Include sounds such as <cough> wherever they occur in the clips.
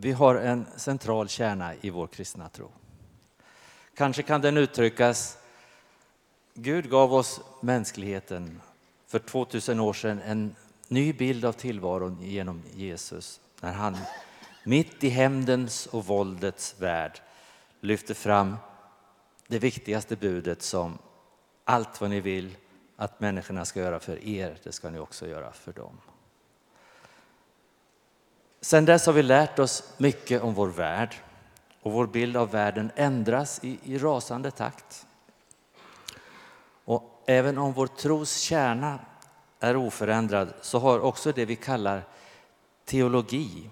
Vi har en central kärna i vår kristna tro. Kanske kan den uttryckas Gud gav oss mänskligheten för 2000 år sedan en ny bild av tillvaron genom Jesus när han mitt i hämndens och våldets värld lyfter fram det viktigaste budet som allt vad ni vill att människorna ska göra för er, det ska ni också göra för dem. Sen dess har vi lärt oss mycket om vår värld och vår bild av världen ändras i, i rasande takt. Och även om vår tros kärna är oförändrad så har också det vi kallar teologi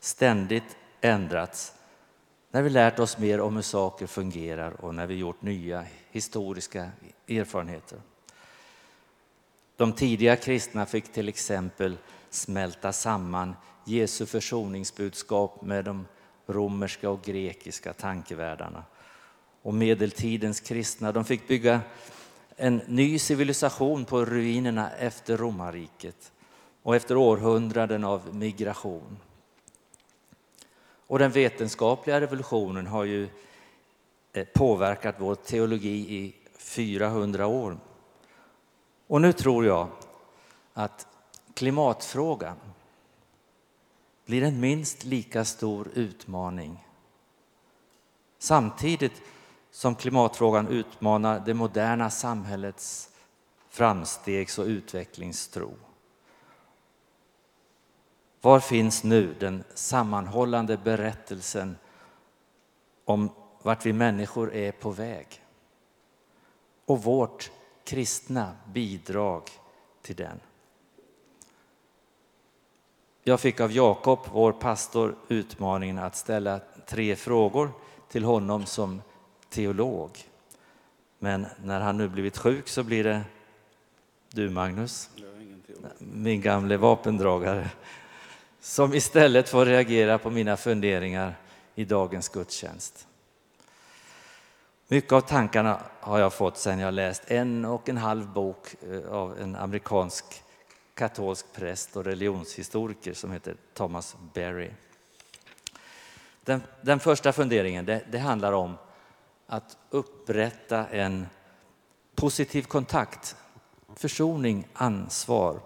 ständigt ändrats när vi lärt oss mer om hur saker fungerar och när vi gjort nya historiska erfarenheter. De tidiga kristna fick till exempel smälta samman Jesu försoningsbudskap med de romerska och grekiska tankevärldarna. Och medeltidens kristna de fick bygga en ny civilisation på ruinerna efter romarriket och efter århundraden av migration. Och den vetenskapliga revolutionen har ju eh, påverkat vår teologi i 400 år. Och nu tror jag att klimatfrågan blir en minst lika stor utmaning. Samtidigt som klimatfrågan utmanar det moderna samhällets framstegs och utvecklingstro. Var finns nu den sammanhållande berättelsen om vart vi människor är på väg? Och vårt kristna bidrag till den. Jag fick av Jakob, vår pastor, utmaningen att ställa tre frågor till honom som teolog. Men när han nu blivit sjuk så blir det du, Magnus, min gamle vapendragare, som istället får reagera på mina funderingar i dagens gudstjänst. Mycket av tankarna har jag fått sedan jag läst en och en halv bok eh, av en amerikansk katolsk präst och religionshistoriker som heter Thomas Berry. Den, den första funderingen det, det handlar om att upprätta en positiv kontakt, försoning, ansvar.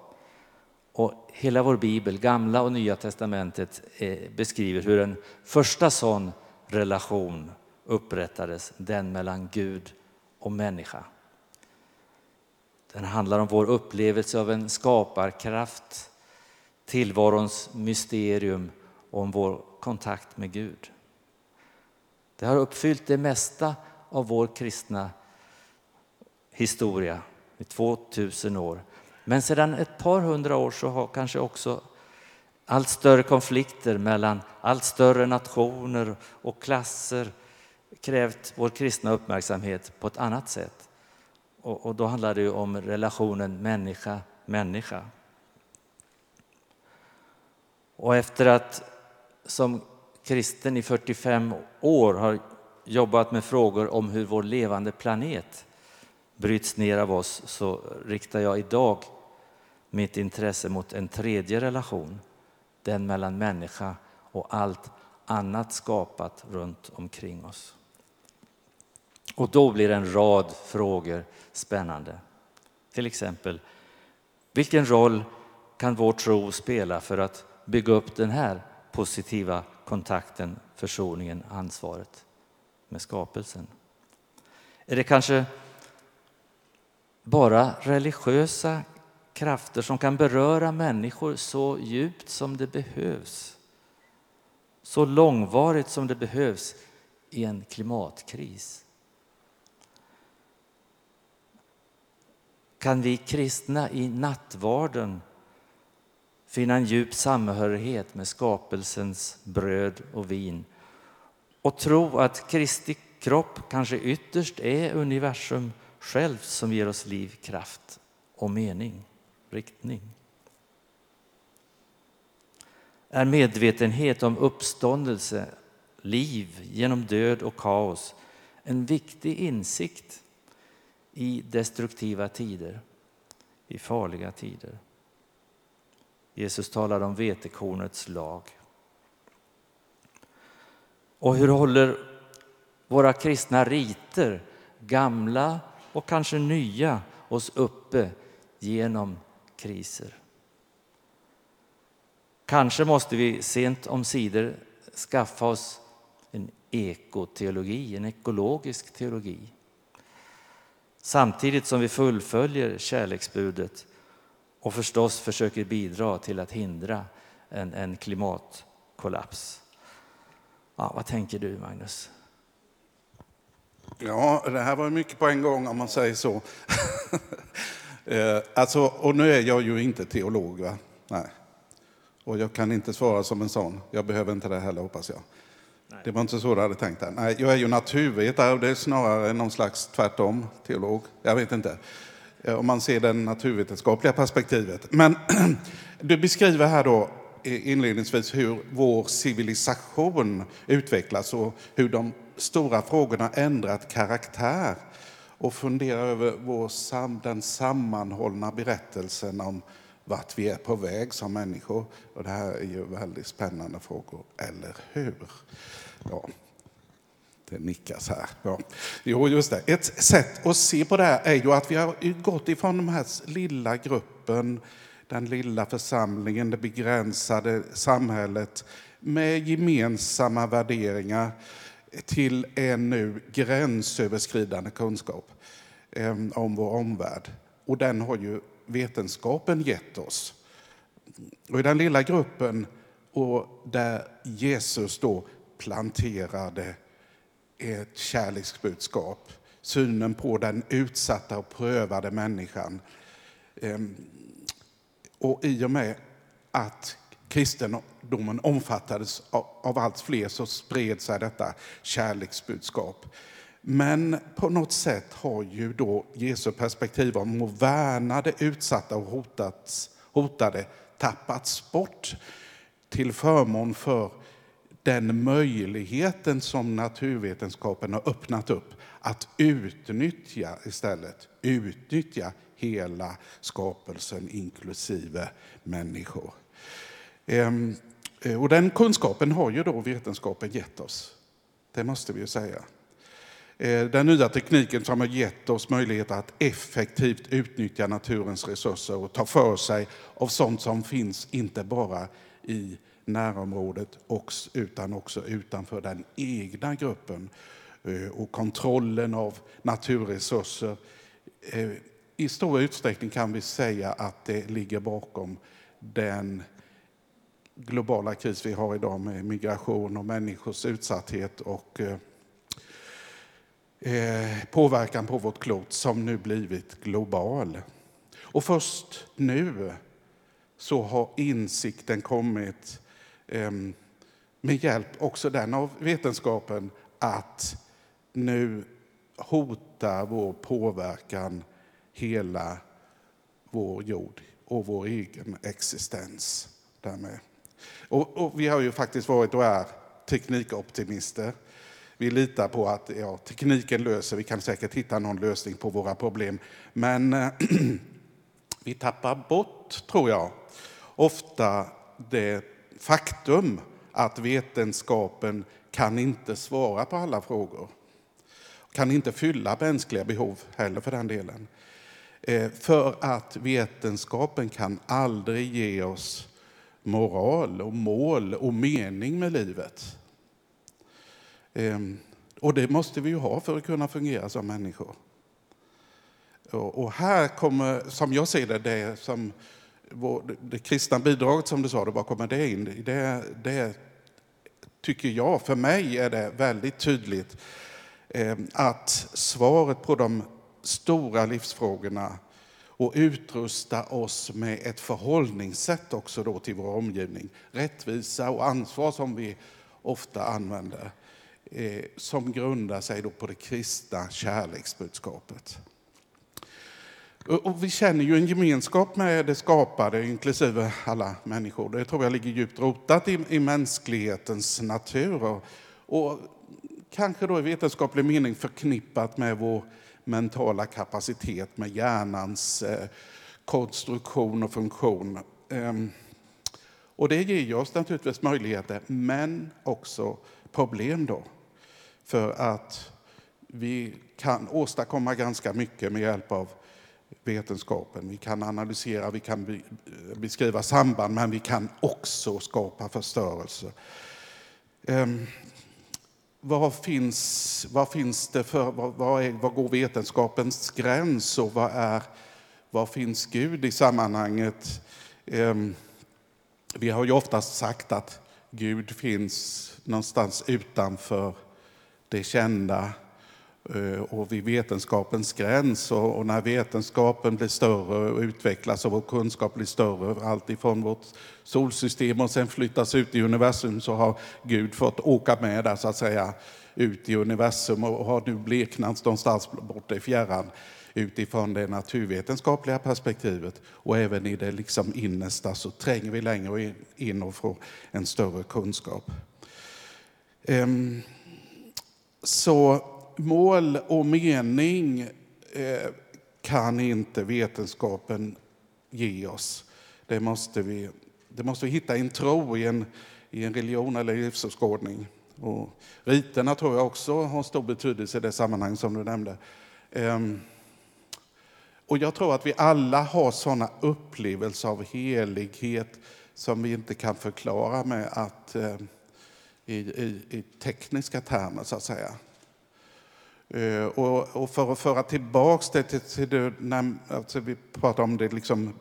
Och hela vår bibel, gamla och nya testamentet, eh, beskriver hur en första sån relation upprättades, den mellan Gud och människa. Den handlar om vår upplevelse av en skaparkraft, tillvarons mysterium och om vår kontakt med Gud. Det har uppfyllt det mesta av vår kristna historia i 2000 år. Men sedan ett par hundra år så har kanske också allt större konflikter mellan allt större nationer och klasser krävt vår kristna uppmärksamhet på ett annat sätt. Och, och då handlar det om relationen människa-människa. Och efter att som kristen i 45 år har jobbat med frågor om hur vår levande planet bryts ner av oss så riktar jag idag mitt intresse mot en tredje relation. Den mellan människa och allt annat skapat runt omkring oss. Och då blir en rad frågor spännande. Till exempel, vilken roll kan vår tro spela för att bygga upp den här positiva kontakten, försoningen, ansvaret med skapelsen? Är det kanske bara religiösa krafter som kan beröra människor så djupt som det behövs? Så långvarigt som det behövs i en klimatkris? Kan vi kristna i nattvarden finna en djup samhörighet med skapelsens bröd och vin och tro att Kristi kropp kanske ytterst är universum självt som ger oss liv, kraft och mening, riktning. Är medvetenhet om uppståndelse, liv genom död och kaos en viktig insikt i destruktiva tider, i farliga tider. Jesus talar om vetekornets lag. Och hur håller våra kristna riter, gamla och kanske nya, oss uppe genom kriser? Kanske måste vi sent om sidor skaffa oss en ekoteologi, en ekologisk teologi. Samtidigt som vi fullföljer kärleksbudet och förstås försöker bidra till att hindra en, en klimatkollaps. Ja, vad tänker du, Magnus? Ja, det här var mycket på en gång om man säger så. <laughs> Eh, alltså, och nu är jag ju inte teolog, va? Nej. Och jag kan inte svara som en sån. Jag behöver inte det heller, hoppas jag. Det var inte så du hade tänkt. Där. Nej, jag är ju naturvetare och det är snarare någon slags tvärtom teolog. Jag vet inte. Eh, om man ser det naturvetenskapliga perspektivet. Men <clears throat> du beskriver här då inledningsvis hur vår civilisation utvecklas och hur de stora frågorna ändrat karaktär och funderar över vår, den sammanhållna berättelsen om vart vi är på väg som människor. Och det här är ju väldigt spännande frågor, eller hur? Ja, det nickas här. Ja. Jo, just det. Ett sätt att se på det här är ju att vi har gått ifrån den här lilla gruppen, den lilla församlingen, det begränsade samhället med gemensamma värderingar till en nu gränsöverskridande kunskap eh, om vår omvärld. Och den har ju vetenskapen gett oss. Och I den lilla gruppen och där Jesus då planterade ett kärleksbudskap, synen på den utsatta och prövade människan. Ehm, och i och med att kristendomen omfattades av allt fler så spred sig detta kärleksbudskap. Men på något sätt har ju då Jesu perspektiv om att värna det utsatta och hotats, hotade tappats bort till förmån för den möjligheten som naturvetenskapen har öppnat upp att utnyttja istället, utnyttja hela skapelsen inklusive människor. Ehm, eh, och den kunskapen har ju då vetenskapen gett oss. Det måste vi ju säga. Eh, den nya tekniken som har gett oss möjlighet att effektivt utnyttja naturens resurser och ta för sig av sånt som finns inte bara i närområdet utan också utanför den egna gruppen. Eh, och kontrollen av naturresurser. Eh, I stor utsträckning kan vi säga att det ligger bakom den globala kris vi har idag med migration och människors utsatthet och eh, påverkan på vårt klot som nu blivit global. Och först nu så har insikten kommit ehm, med hjälp också den av vetenskapen att nu hotar vår påverkan hela vår jord och vår egen existens därmed. Och, och, vi har ju faktiskt varit och är teknikoptimister. Vi litar på att ja, tekniken löser, vi kan säkert hitta någon lösning på våra problem. Men <clears throat> vi tappar bort, tror jag, ofta det faktum att vetenskapen kan inte svara på alla frågor. Kan inte fylla mänskliga behov heller för den delen. Eh, för att vetenskapen kan aldrig ge oss moral och mål och mening med livet. Ehm, och det måste vi ju ha för att kunna fungera som människor. Och här kommer, som jag ser det, det som det kristna bidraget som du sa, var kommer det in? Det, det tycker jag, för mig är det väldigt tydligt eh, att svaret på de stora livsfrågorna och utrusta oss med ett förhållningssätt också då till vår omgivning. Rättvisa och ansvar som vi ofta använder. Eh, som grundar sig då på det kristna kärleksbudskapet. Och vi känner ju en gemenskap med det skapade, inklusive alla människor. Det tror jag ligger djupt rotat i, i mänsklighetens natur. Och, och kanske då i vetenskaplig mening förknippat med vår mentala kapacitet, med hjärnans eh, konstruktion och funktion. Ehm, och det ger oss naturligtvis möjligheter, men också problem då. För att vi kan åstadkomma ganska mycket med hjälp av vetenskapen. Vi kan analysera, vi kan beskriva samband, men vi kan också skapa förstörelse. Um, vad finns, vad finns det för, vad, är, vad går vetenskapens gräns och vad, är, vad finns Gud i sammanhanget? Um, vi har ju oftast sagt att Gud finns någonstans utanför det kända Eh, och vid vetenskapens gräns. Och när vetenskapen blir större och utvecklas och vår kunskap blir större, allt ifrån vårt solsystem och sen flyttas ut i universum, så har Gud fått åka med där så att säga ut i universum och har nu bleknat någonstans borta i fjärran utifrån det naturvetenskapliga perspektivet. Och även i det liksom innersta så tränger vi längre in och får en större kunskap. Ehm, så mål och mening eh, kan inte vetenskapen ge oss. Det måste vi, det måste vi hitta i en tro, i en, i en religion eller livsåskådning. Och riterna tror jag också har stor betydelse i det sammanhang som du nämnde. Ehm, och jag tror att vi alla har sådana upplevelser av helighet som vi inte kan förklara med att, eh, i, i, i tekniska termer, så att säga. Eh, och, och, för att föra tillbaka det till, till det, när, alltså vi pratar om det liksom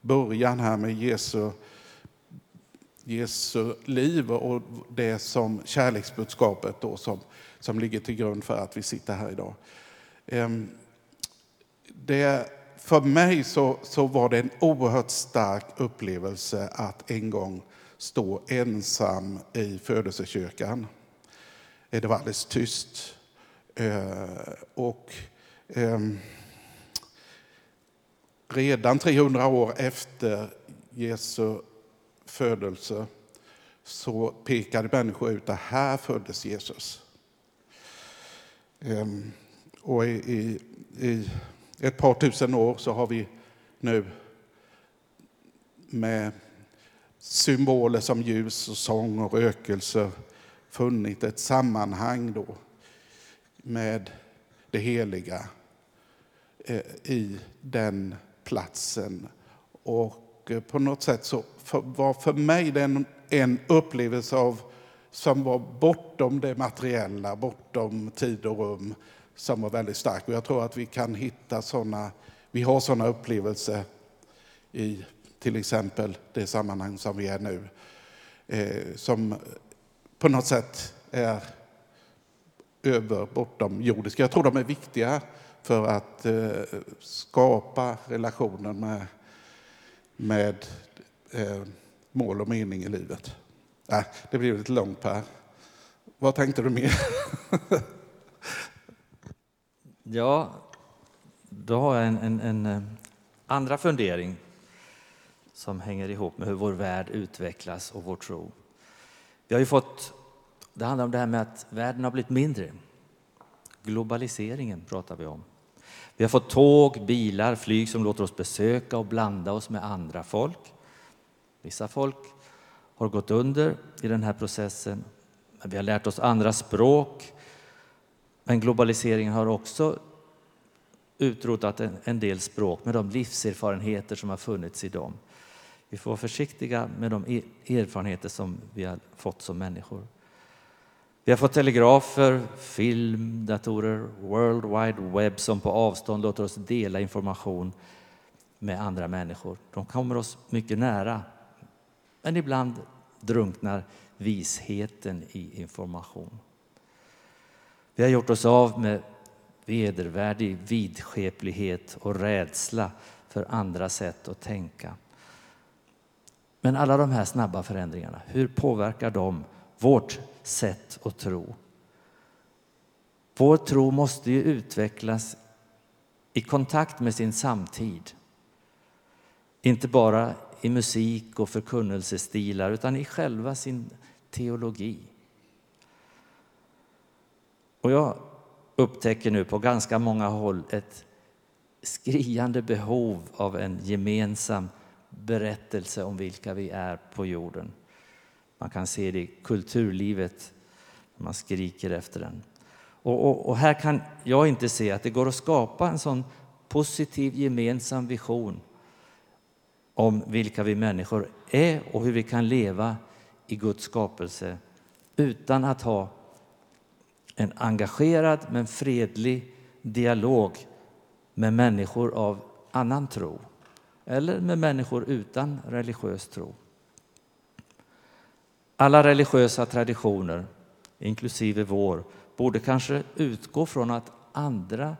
början här med Jesu, Jesu liv och det som kärleksbudskapet då som, som ligger till grund för att vi sitter här idag. Ehm, det, för mig så, så var det en oerhört stark upplevelse att en gång stå ensam i födelsekyrkan. Eh, det var alldeles tyst. Eh, och ehm, redan 300 år efter Jesu födelse så pekade människor ut att här föddes Jesus. Ehm, och i, i, i ett par tusen år så har vi nu med symboler som ljus och sång och rökelse funnit ett sammanhang då med det heliga eh, i den platsen. Och eh, på något sätt så var för mig den en upplevelse av, som var bortom det materiella, bortom tid och rum, som var väldigt stark. Och jag tror att vi kan hitta sådana, vi har sådana upplevelser i till exempel det sammanhang som vi är nu, eh, som på något sätt är över, bortom jordiska. Jag tror de är viktiga för att eh, skapa relationen med, med eh, mål och mening i livet. Äh, det blev lite långt Per. Vad tänkte du mer? <laughs> ja, då har jag en, en, en, eh, andra fundering som hänger ihop med hur vår värld utvecklas och vår tro. Vi har ju fått det handlar om det här med att världen har blivit mindre. Globaliseringen pratar vi om. Vi har fått tåg, bilar, flyg som låter oss besöka och blanda oss med andra folk. Vissa folk har gått under i den här processen. Vi har lärt oss andra språk. Men globaliseringen har också utrotat en, del språk med de livserfarenheter som har funnits i dem. Vi får vara försiktiga med de e-, erfarenheter som vi har fått som människor. Vi har fått telegrafer, film, datorer, World Wide Web som på avstånd låter oss dela information med andra människor. De kommer oss mycket nära. Men ibland drunknar visheten i information. Vi har gjort oss av med vedervärdig vidskeplighet och rädsla för andra sätt att tänka. Men alla de här snabba förändringarna, hur påverkar de vårt sätt att tro. Vår tro måste ju utvecklas i kontakt med sin samtid. Inte bara i musik och förkunnelsestilar utan i själva sin teologi. Och jag upptäcker nu på ganska många håll ett skriande behov av en gemensam berättelse om vilka vi är på jorden. Man kan se det i kulturlivet Man skriker efter den. Och, och, och, här kan jag inte se att det går att skapa en sån positiv gemensam vision om vilka vi människor är och hur vi kan leva i Guds skapelse utan att ha en engagerad men fredlig dialog med människor av annan tro eller med människor utan religiös tro. Alla religiösa traditioner, inklusive vår, borde kanske utgå från att andra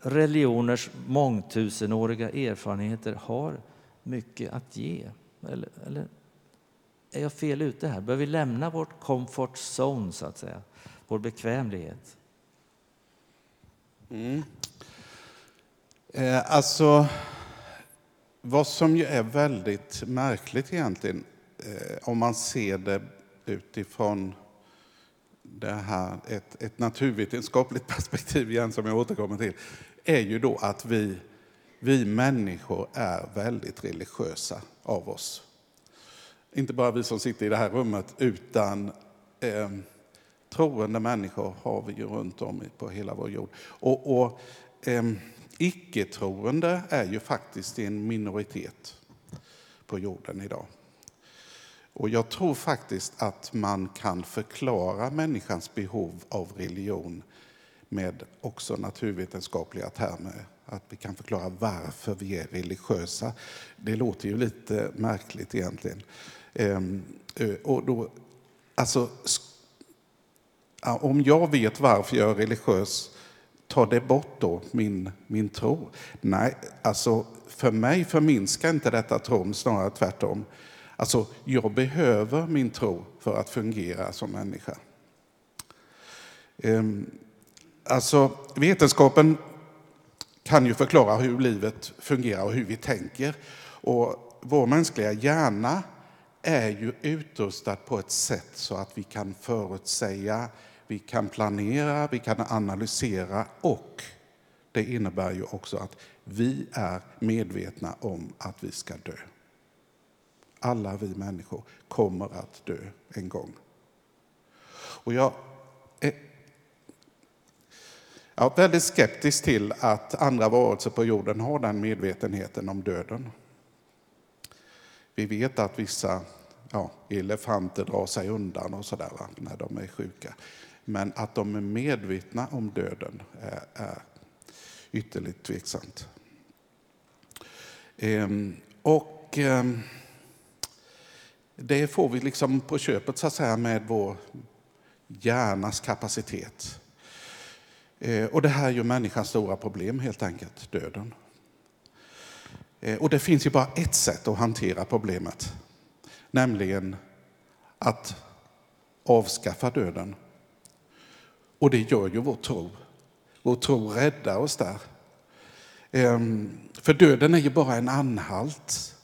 religioners mångtusenåriga erfarenheter har mycket att ge. Eller, eller är jag fel ute här? Bör vi lämna vårt comfort zone, så att säga? Vår bekvämlighet? Mm. Eh, alltså, vad som ju är väldigt märkligt egentligen, Eh, om man ser det utifrån det här, ett, ett naturvetenskapligt <laughs> perspektiv igen, som jag återkommer till, är ju då att vi, vi människor är väldigt religiösa av oss. Inte bara vi som sitter i det här rummet, utan eh, troende människor har vi ju runt om på hela vår jord. Och, och eh, icke-troende är ju faktiskt en minoritet på jorden idag. Och jag tror faktiskt att man kan förklara människans behov av religion med också naturvetenskapliga termer. Att vi kan förklara varför vi är religiösa. Det låter ju lite märkligt egentligen. Ehm, eh, och då, alltså, om jag vet varför jag är religiös, tar det bort då min, min tro? Nej, alltså för mig förminskar inte detta tron, snarare tvärtom. Alltså, jag behöver min tro för att fungera som människa. Ehm, alltså, vetenskapen kan ju förklara hur livet fungerar och hur vi tänker. Och vår mänskliga hjärna är ju utrustad på ett sätt så att vi kan förutsäga, vi kan planera, vi kan analysera och det innebär ju också att vi är medvetna om att vi ska dö. Alla vi människor kommer att dö en gång. Och jag är, jag är väldigt skeptisk till att andra varelser på jorden har den medvetenheten om döden. Vi vet att vissa ja, elefanter drar sig undan och sådär när de är sjuka. Men att de är medvetna om döden är, är ytterligt tveksamt. Ehm, och ehm, det får vi liksom på köpet så att säga med vår hjärnas kapacitet. Eh, och det här är ju människans stora problem helt enkelt, döden. Eh, och det finns ju bara ett sätt att hantera problemet, nämligen att avskaffa döden. Och det gör ju vår tro. Vår tro räddar oss där. Ehm, för döden är ju bara en anhalt,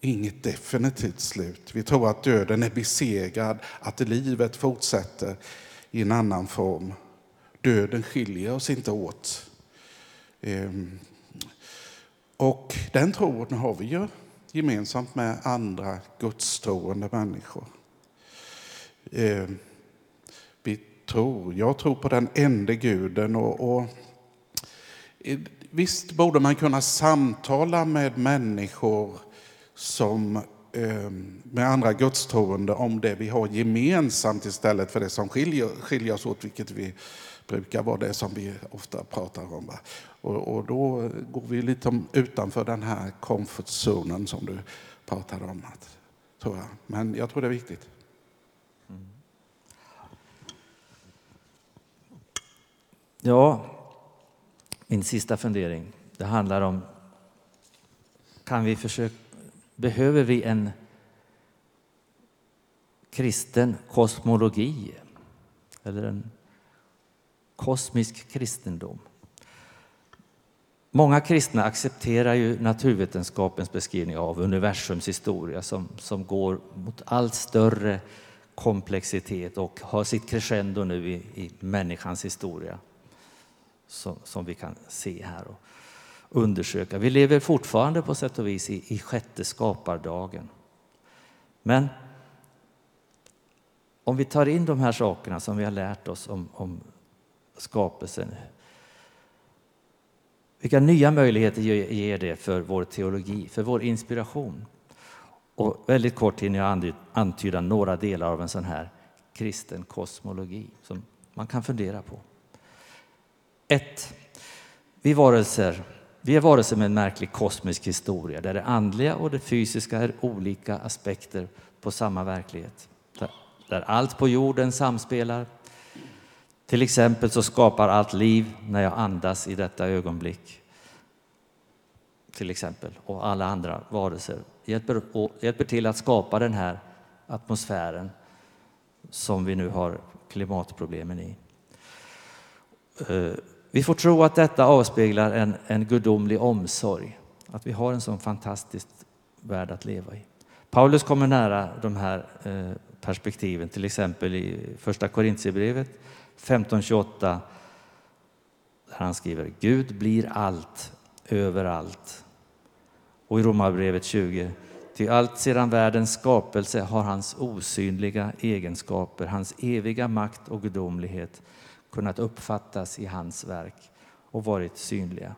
inget definitivt slut. Vi tror att döden är besegrad, att livet fortsätter i en annan form. Döden skiljer oss inte åt. Ehm, och den tron har vi ju gemensamt med andra gudstroende människor. Ehm, vi tror, jag tror på den enda guden och, och visst borde man kunna samtala med människor som ehm, med andra gudstroende om det vi har gemensamt istället för det som skiljer, skiljer oss åt, vilket vi brukar vara det som vi ofta pratar om. Och, och då går vi lite utanför den här comfort som du pratade om. tror jag. Men jag tror det är viktigt. Mm. Ja, min sista fundering. Det handlar om, kan vi försöka, behöver vi en kristen kosmologi? Eller en kosmisk kristendom? Många kristna accepterar ju naturvetenskapens beskrivning av universums historia som, som går mot allt större komplexitet och har sitt crescendo nu i, i människans historia som, som vi kan se här och undersöka. Vi lever fortfarande på sätt och vis i, i sjätte skapardagen. Men om vi tar in de här sakerna som vi har lärt oss om, om skapelsen, vilka nya möjligheter ger det för vår teologi, för vår inspiration? Och väldigt kort hinner jag antyda några delar av en sån här kristen kosmologi som man kan fundera på. 1. Vi, varelser, vi är varelser med en märklig kosmisk historia där det andliga och det fysiska är olika aspekter på samma verklighet. Där, där allt på jorden samspelar. Till exempel så skapar allt liv när jag andas i detta ögonblick. Till exempel, och alla andra varelser hjälper, hjälper till att skapa den här atmosfären som vi nu har klimatproblemen i. Eh, vi får tro att detta avspeglar en, en gudomlig omsorg, att vi har en sån fantastisk värld att leva i. Paulus kommer nära de här eh, perspektiven, till exempel i Första Korintierbrevet 15.28 där han skriver Gud blir allt, överallt. Och i Romarbrevet 20 Ty allt sedan världens skapelse har hans osynliga egenskaper, hans eviga makt och gudomlighet kunnat uppfattas i hans verk och varit synliga.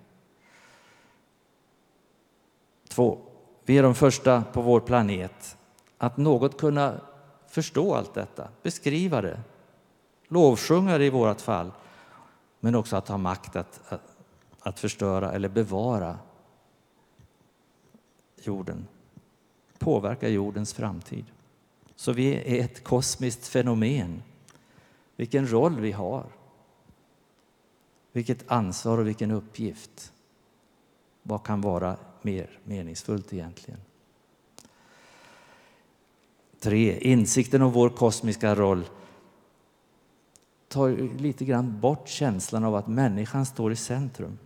2. Vi är de första på vår planet att något kunna förstå allt detta, beskriva det, lovsjunga det i vårt fall, men också att ha makt att, att, att förstöra eller bevara jorden, påverka jordens framtid. Så vi är ett kosmiskt fenomen. Vilken roll vi har. Vilket ansvar och vilken uppgift. Vad kan vara mer meningsfullt egentligen? 3. Insikten om vår kosmiska roll tar lite grann bort känslan av att människan står i centrum.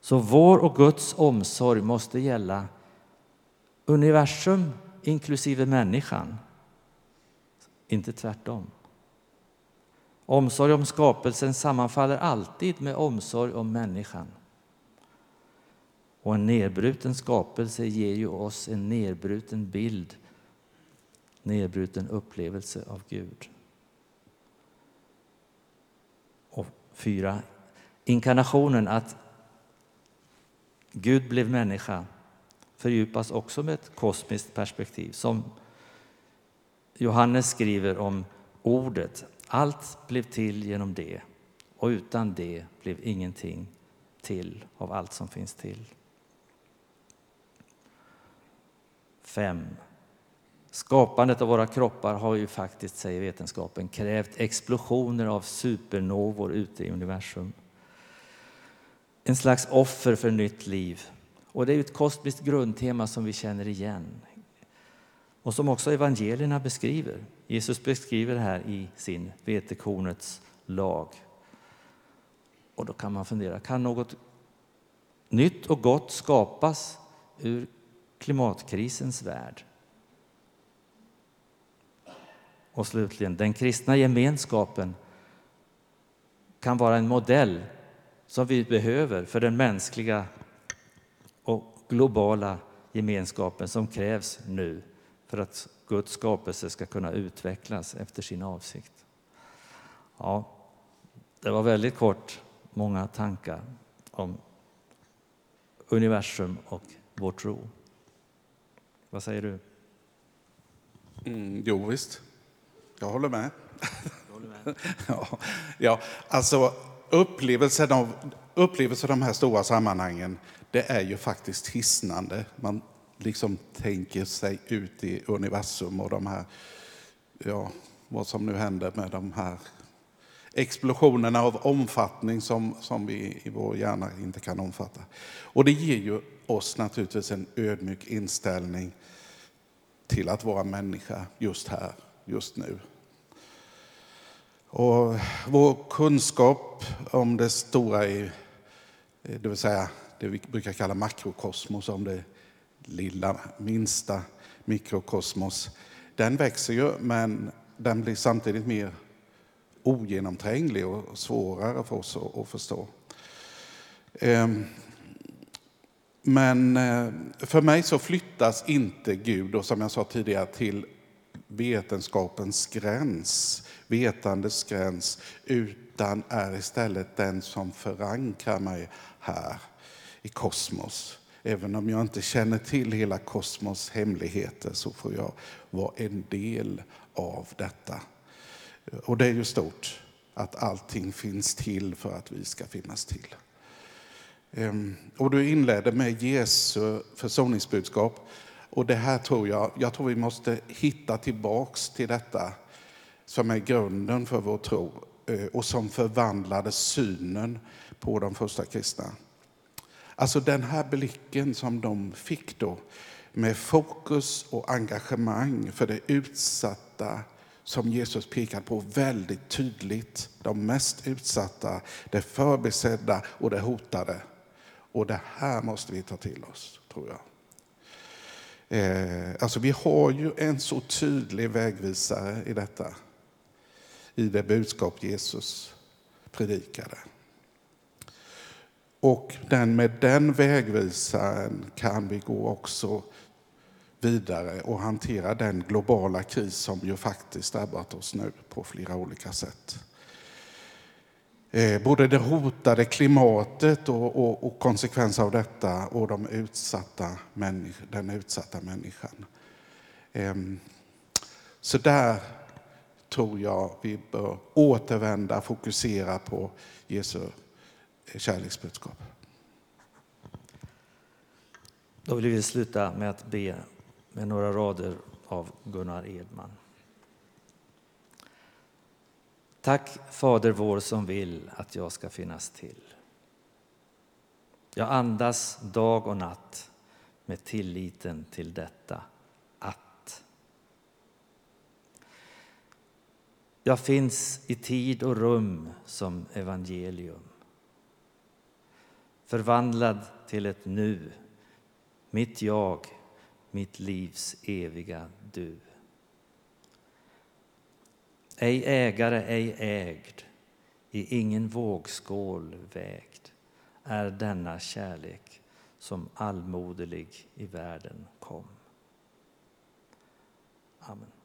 Så vår och Guds omsorg måste gälla universum inklusive människan, inte tvärtom. Omsorg om skapelsen sammanfaller alltid med omsorg om människan. Och en nedbruten skapelse ger ju oss en nedbruten bild, nedbruten upplevelse av Gud. Och fyra, inkarnationen, att Gud blev människa fördjupas också med ett kosmiskt perspektiv. Som Johannes skriver om ordet. Allt blev till genom det och utan det blev ingenting till av allt som finns till. 5. Skapandet av våra kroppar har ju faktiskt, säger vetenskapen, krävt explosioner av supernovor ute i universum. En slags offer för nytt liv. Och det är ett kosmiskt grundtema som vi känner igen och som också evangelierna beskriver. Jesus beskriver det här i sin vetekornets lag. Och då kan man fundera, kan något nytt och gott skapas ur klimatkrisens värld? Och slutligen, den kristna gemenskapen kan vara en modell som vi behöver för den mänskliga och globala gemenskapen som krävs nu för att Guds skapelse ska kunna utvecklas efter sin avsikt. Ja, det var väldigt kort, många tankar om universum och vår tro. Vad säger du? Mm, jo, visst. Jag håller med. Håller med. <laughs> ja, ja, alltså upplevelsen av, upplevelsen av de här stora sammanhangen, det är ju faktiskt hisnande. Man liksom tänker sig ut i universum och de här, ja, vad som nu händer med de här explosionerna av omfattning som, som vi i vår hjärna inte kan omfatta. Och det ger ju oss naturligtvis en ödmjuk inställning till att vara människa just här, just nu. Och vår kunskap om det stora, i, eh, det vill säga det vi brukar kalla makrokosmos, om det lilla, minsta mikrokosmos, den växer ju men den blir samtidigt mer ogenomtränglig och svårare för oss att förstå. Ehm, men eh, för mig så flyttas inte Gud, och som jag sa tidigare, till vetenskapens gräns, vetandets gräns, utan är istället den som förankrar mig här i kosmos. Även om jag inte känner till hela kosmos hemligheter så får jag vara en del av detta. Och det är ju stort att allting finns till för att vi ska finnas till. Ehm, och du inledde med Jesu försoningsbudskap. Och det här tror jag, jag tror vi måste hitta tillbaks till detta som är grunden för vår tro eh, och som förvandlade synen på de första kristna. Alltså den här blicken som de fick då med fokus och engagemang för det utsatta som Jesus pekar på väldigt tydligt. De mest utsatta, det förbisedda och det hotade. Och det här måste vi ta till oss, tror jag. Eh, alltså vi har ju en så tydlig vägvisare i detta. I det budskap Jesus predikade. Och den, med den vägvisaren kan vi gå också vidare och hantera den globala kris som ju faktiskt drabbat oss nu på flera olika sätt. Eh, både det hotade klimatet och, och, och konsekvenser av detta och de utsatta den utsatta människan. Ehm, så där tror jag vi bör återvända, fokusera på Jesu kärleksbudskap. Då vill vi sluta med att be med några rader av Gunnar Edman. Tack Fader vår som vill att jag ska finnas till. Jag andas dag och natt med tilliten till detta att. Jag finns i tid och rum som evangelium. Förvandlad till ett nu, mitt jag, mitt livs eviga du. Ej ägare, ej ägd, i ingen vågskål vägd är denna kärlek som allmoderlig i världen kom. Amen.